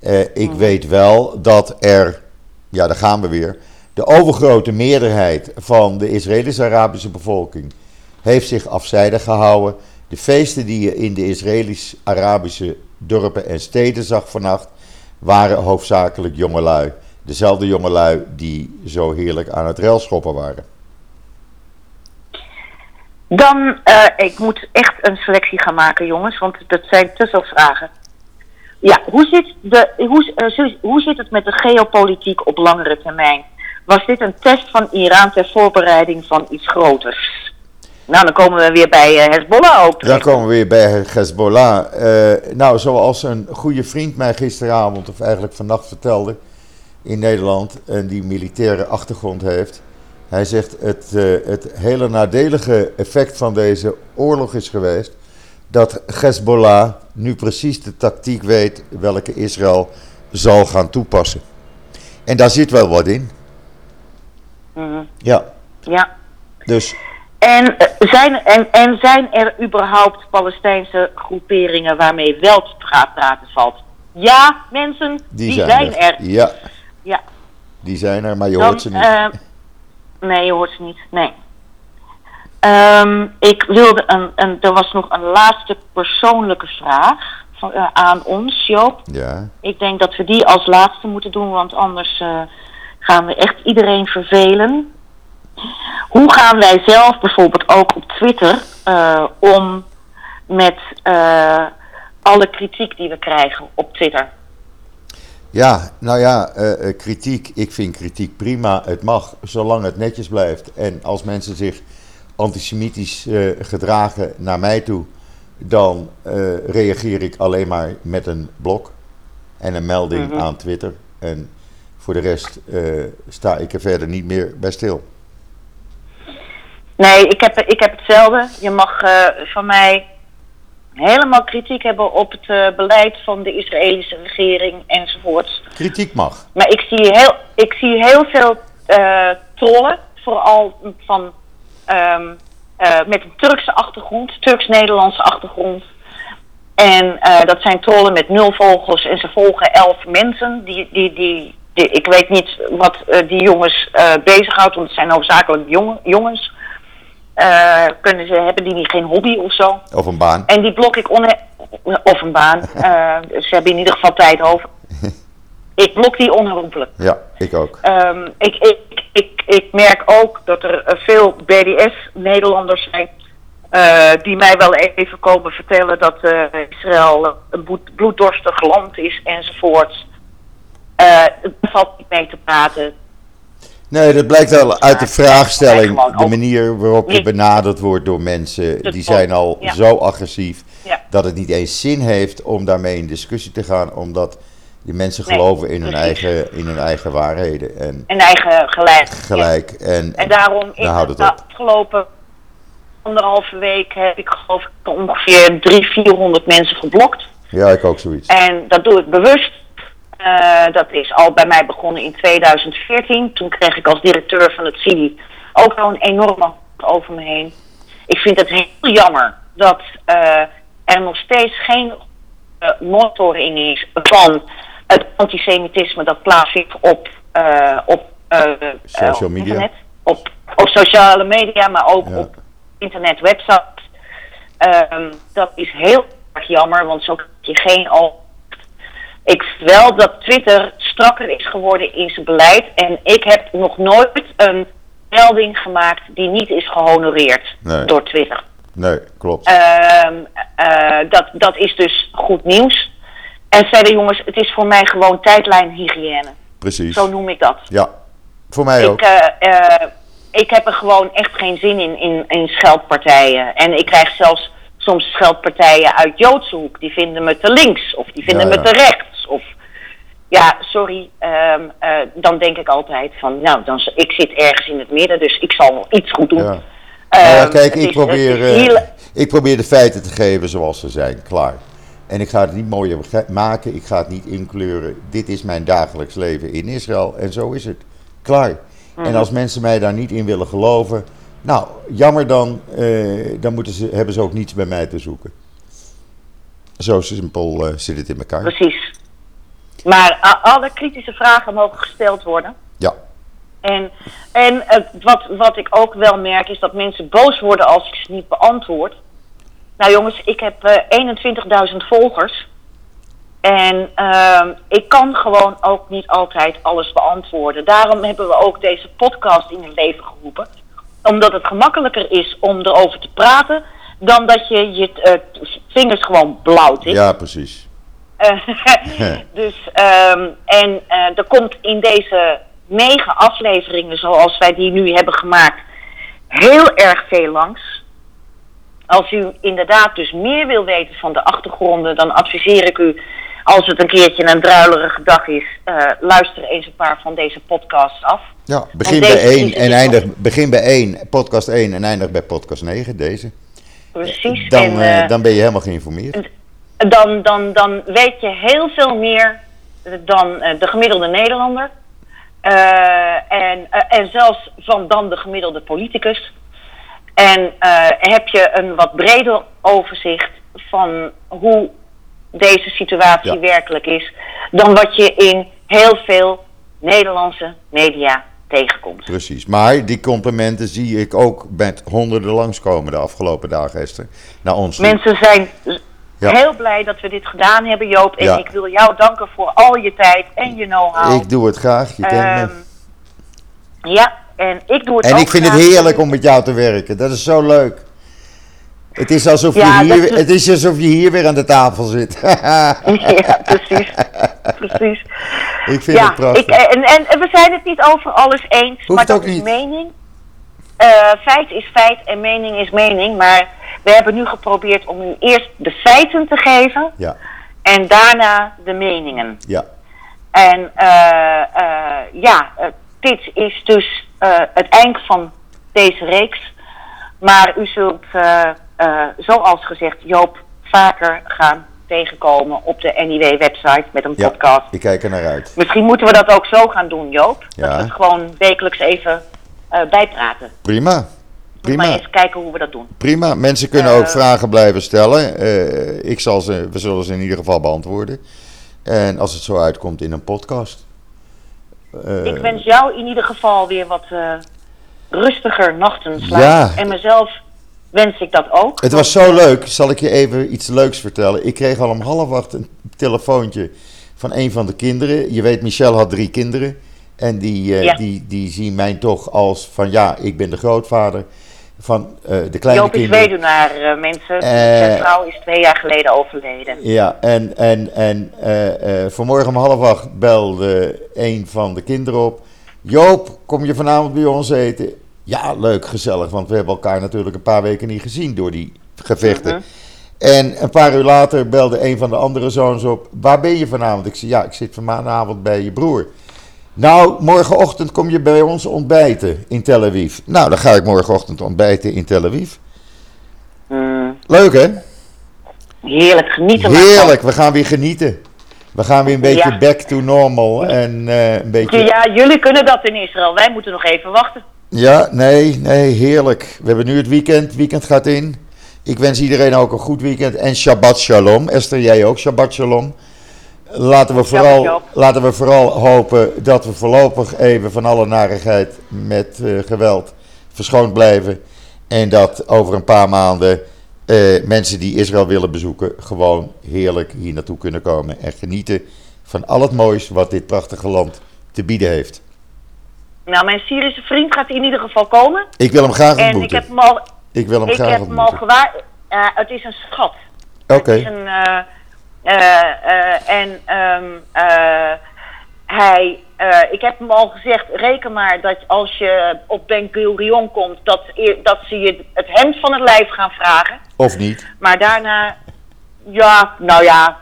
Uh, ik mm. weet wel dat er, ja, daar gaan we weer, de overgrote meerderheid van de Israëlisch-Arabische bevolking heeft zich afzijdig gehouden. De feesten die je in de Israëlisch-Arabische dorpen en steden zag vannacht, waren hoofdzakelijk jongelui. Dezelfde jongelui die zo heerlijk aan het railschoppen waren. Dan, uh, ik moet echt een selectie gaan maken, jongens, want dat zijn te veel vragen. Ja, hoe zit, de, hoe, uh, hoe zit het met de geopolitiek op langere termijn? Was dit een test van Iran ter voorbereiding van iets groters? Nou, dan komen we weer bij uh, Hezbollah ook. Dan komen we weer bij Hezbollah. Uh, nou, zoals een goede vriend mij gisteravond, of eigenlijk vannacht vertelde, in Nederland, en die militaire achtergrond heeft. Hij zegt het, uh, het hele nadelige effect van deze oorlog is geweest dat Hezbollah nu precies de tactiek weet welke Israël zal gaan toepassen. En daar zit wel wat in. Mm Ja. Ja. Dus. En zijn, en, en zijn er überhaupt Palestijnse groeperingen waarmee wel te praten valt? Ja, mensen, die, die zijn, er. Ja. ja. Die zijn er, maar je hoort ze niet. Uh, nee, je hoort ze niet. Nee. Um, ik wilde een, een, er was nog een laatste persoonlijke vraag van, uh, aan ons, Joop. Ja. Ik denk dat we die als laatste moeten doen, want anders uh, gaan we echt iedereen vervelen. Hoe gaan wij zelf bijvoorbeeld ook op Twitter uh, om met alle kritiek die we krijgen op Twitter? Ja, nou ja, kritiek. Ik vind kritiek prima. Het mag, zolang het netjes blijft. En als mensen zich antisemitisch gedragen naar mij toe, dan reageer ik alleen maar met een blok en een melding mm -hmm. aan Twitter. En voor de rest uh, sta ik er verder niet meer bij stil. Nee, ik heb, ik heb hetzelfde. Je mag van mij helemaal kritiek hebben op het beleid van de Israëlische regering enzovoorts. Kritiek mag. Maar ik zie heel, ik zie heel veel trollen, vooral van Um, uh, met een Turkse achtergrond, Turks-Nederlandse achtergrond. En uh, dat zijn trollen met nul volgers en ze volgen elf mensen. Die, die, die, die ik weet niet wat uh, die jongens bezighoudt, want het zijn hoofdzakelijk jong, jongens. eh, kunnen ze, hebben die niet geen hobby of zo. Of een baan. En die blok ik onhe- Of een baan. Eh, ze hebben in ieder geval tijd over. ik blok die onherroepelijk. Ja, ik ook. Ehm, ik, ik, ik, ik merk ook dat er eh, veel BDS-Nederlanders zijn. eh, die mij wel even komen vertellen dat eh, Israël een bloed- bloeddorstig land is enzovoort. Eh er valt niet mee te praten. Nee, dat blijkt wel uit de vraagstelling, de manier waarop je benaderd wordt door mensen. Die zijn al ja. zo agressief Ja. dat het niet eens zin heeft om daarmee in discussie te gaan, omdat die mensen Nee, geloven in hun, eigen, in hun eigen waarheden en En eigen gelijk. gelijk. En, En daarom in daar houdt de afgelopen anderhalve week heb ik geloof ik ongeveer 300, 400 mensen geblokt. Ja, ik ook zoiets. En dat doe ik bewust. Eh, dat is al bij mij begonnen in 2014. Toen kreeg ik als directeur van het CIDI ook al een enorme over me heen. Ik vind het heel jammer dat eh, er nog steeds geen eh, monitoring is van het antisemitisme dat plaatsvindt op, op Social media. internet. Op, op sociale media, maar ook Ja. op internetwebsites. Ehm, dat is heel erg jammer, want zo krijg je geen al. Ik vind wel dat Twitter strakker is geworden in zijn beleid. En ik heb nog nooit een melding gemaakt die niet is gehonoreerd Nee. door Twitter. Nee, klopt. Ehm, eh, dat, dat is dus goed nieuws. En verder jongens, het is voor mij gewoon tijdlijnhygiëne. Precies. Zo noem ik dat. Ja, voor mij ook. Ik, eh, eh, ik heb er gewoon echt geen zin in, in, in scheldpartijen. En ik krijg zelfs soms scheldpartijen uit Joodse hoek. Die vinden me te links of die vinden Ja, me te rechts. Of ja, sorry. ehm, eh, dan denk ik altijd van, nou, dan, ik zit ergens in het midden, dus ik zal nog iets goed doen. Ja. Ehm, Nou ja, kijk, ik is- probeer, eh, ik probeer de feiten te geven zoals ze zijn, klaar. En ik ga het niet mooier maken, ik ga het niet inkleuren. Dit is mijn dagelijks leven in Israël en zo is het. Klaar. Mhm. En als mensen mij daar niet in willen geloven, nou, jammer dan, eh, dan moeten ze, hebben ze ook niets bij mij te zoeken. Zo simpel zit het in elkaar. Precies. Maar a- alle kritische vragen mogen gesteld worden. Ja, En, en eh, wat, wat ik ook wel merk is dat mensen boos worden als ik ze niet beantwoord. Nou jongens, ik heb eh 21.000 volgers. En ehm, ik kan gewoon ook niet altijd alles beantwoorden. Daarom hebben we ook deze podcast in het leven geroepen. Omdat het gemakkelijker is om erover te praten dan dat je je eh, vingers gewoon blauw tikt. ja precies. Eh, dus, ehm, en eh, er komt in deze negen afleveringen, zoals wij die nu hebben gemaakt, heel erg veel langs. Als u inderdaad dus meer wil weten van de achtergronden, dan adviseer ik u, als het een keertje een druilerige dag is, eh, luister eens een paar van deze podcasts af. Ja, begin deze bij 1 is en eindig, begin bij 1, podcast 1 en eindig bij podcast 9, deze. Precies. Dan, en, dan ben je helemaal geïnformeerd. Dan, dan, dan weet je heel veel meer dan eh, de gemiddelde Nederlander. Eh, en, eh, en zelfs van dan de gemiddelde politicus. En heb je een wat breder overzicht van hoe deze situatie Ja. werkelijk is, dan wat je in heel veel Nederlandse media tegenkomt. Precies. Maar die complimenten zie ik ook met honderden langskomen de afgelopen dagen, Esther. Naar ons. Mensen zijn Ja. heel blij dat we dit gedaan hebben, Joop. En Ja. ik wil jou danken voor al je tijd en je know-how. Ik doe het graag, je kent Ehm, me. ja, en ik doe het En ook ik vind het heerlijk om met jou te werken. Dat is zo leuk. Het is alsof, Ja, je, hier, het is alsof je hier weer aan de tafel zit. ja, precies. precies. ik vind Ja, het prachtig. ik, en, en, en we zijn het niet over alles eens, maar dat ook is niet. mening. Eh, feit is feit en mening is mening. Maar we hebben nu geprobeerd om u eerst de feiten te geven Ja, en daarna de meningen. ja. En eh, eh, ja, dit is dus het eind van deze reeks. Maar u zult, zoals gezegd, Joop vaker gaan tegenkomen op de NIW-website met een ja. podcast. Ik kijk er naar uit. Misschien moeten we dat ook zo gaan doen, Joop. Ja. Dat we het gewoon wekelijks even bijpraten. Prima. Maar Prima. eens kijken hoe we dat doen. Prima. Mensen kunnen ook Eh, vragen blijven stellen. Eh, ik zal ze, we zullen ze in ieder geval beantwoorden. En als het zo uitkomt in een podcast. Eh, Ik wens jou in ieder geval weer wat, eh, rustiger nachten slaapt. Ja. En mezelf wens ik dat ook. Het was zo leuk, zal ik je even iets leuks vertellen. Ik kreeg al om half acht een telefoontje van een van de kinderen. Je weet, Michel had drie kinderen. En die, eh, Ja. die, die zien mij toch als van ja, ik ben de grootvader van eh, de kleine Joop is kinderen. weduwnaar, eh, mensen. Zijn vrouw is twee jaar geleden overleden. Ja, en, en, en vanmorgen om half acht belde een van de kinderen op. Joop, kom je vanavond bij ons eten? Ja, leuk, gezellig, want we hebben elkaar natuurlijk een paar weken niet gezien door die gevechten. Mhm. En een paar uur later belde een van de andere zoons op. Waar ben je vanavond? Ik zei, ja, ik zit vanavond bij je broer. Nou, morgenochtend kom je bij ons ontbijten in Tel Aviv. Nou, dan ga ik morgenochtend ontbijten in Tel Aviv. Mm, Leuk, hè? heerlijk, genieten. Heerlijk, we gaan weer genieten. We gaan weer een beetje Ja. back to normal en eh, een beetje... Ja, jullie kunnen dat in Israël. Wij moeten nog even wachten. Ja, nee, nee, heerlijk. We hebben nu het weekend, weekend gaat in. Ik wens iedereen ook een goed weekend en Shabbat Shalom. Esther, jij ook Shabbat Shalom. Laten we, vooral, laten we vooral hopen dat we voorlopig even van alle narigheid met eh, geweld verschoond blijven. En dat over een paar maanden eh, mensen die Israël willen bezoeken gewoon heerlijk hier naartoe kunnen komen. En genieten van al het moois wat dit prachtige land te bieden heeft. Nou, mijn Syrische vriend gaat in ieder geval komen. Ik wil hem graag En ik ontmoeten. heb hem al, Ik wil hem ik graag heb hem al ontmoeten. gewaar. eh, het is een schat. Oké. Het eh, eh, en ehm, eh, hij. ik heb hem al gezegd, reken maar dat als je op Ben Gurion komt, dat, dat ze je het hemd van het lijf gaan vragen. Of niet? Maar daarna, ja, nou ja,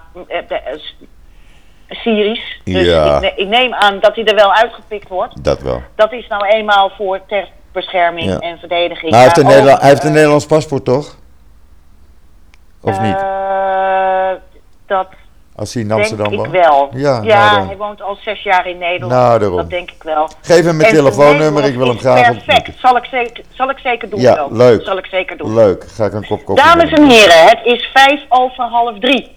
Syrisch. Dus Ja. ik, ik neem aan dat hij er wel uitgepikt wordt. Dat wel. Dat is nou eenmaal voor ter bescherming Ja. en verdediging. Maar hij heeft, een Maar ook, Nederla- hij heeft een Nederlands paspoort, toch? Of niet? Dat Als hij in denk Amsterdam ik woont? wel. Ja, nou dan. hij woont al zes jaar in Nederland. Nou, daarom. Dat denk ik wel. Geef hem mijn En telefoonnummer, ik wil hem graag Perfect, zal ik zeker, zal ik zeker doen. Ja, leuk. Zal ik zeker doen. Leuk, ga ik een kop koffie Dames en heren, het is vijf over half drie.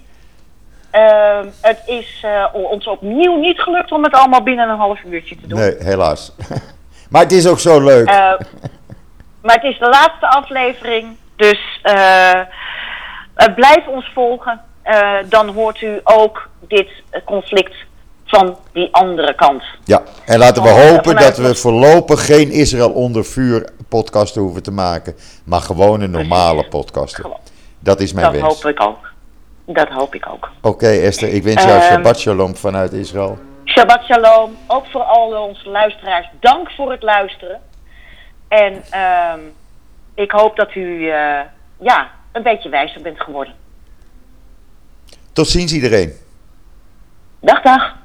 Ehm, het is eh, ons opnieuw niet gelukt om het allemaal binnen een half uurtje te doen. Nee, helaas. maar het is ook zo leuk. Eh, maar het is de laatste aflevering, dus eh, blijf ons volgen. Eh, dan hoort u ook dit conflict van die andere kant. ja, en laten we hopen dat we voorlopig geen Israël onder vuur podcasten hoeven te maken. Maar gewoon een normale. Gewoon. Dat is mijn Dat wens. hoop ik ook. Dat hoop ik ook. Oké Esther, ik wens jou Ehm, Shabbat Shalom vanuit Israël. Shabbat shalom, ook voor al onze luisteraars. Dank voor het luisteren. En ehm, ik hoop dat u eh, ja, een beetje wijzer bent geworden. Tot ziens iedereen. Dag, dag.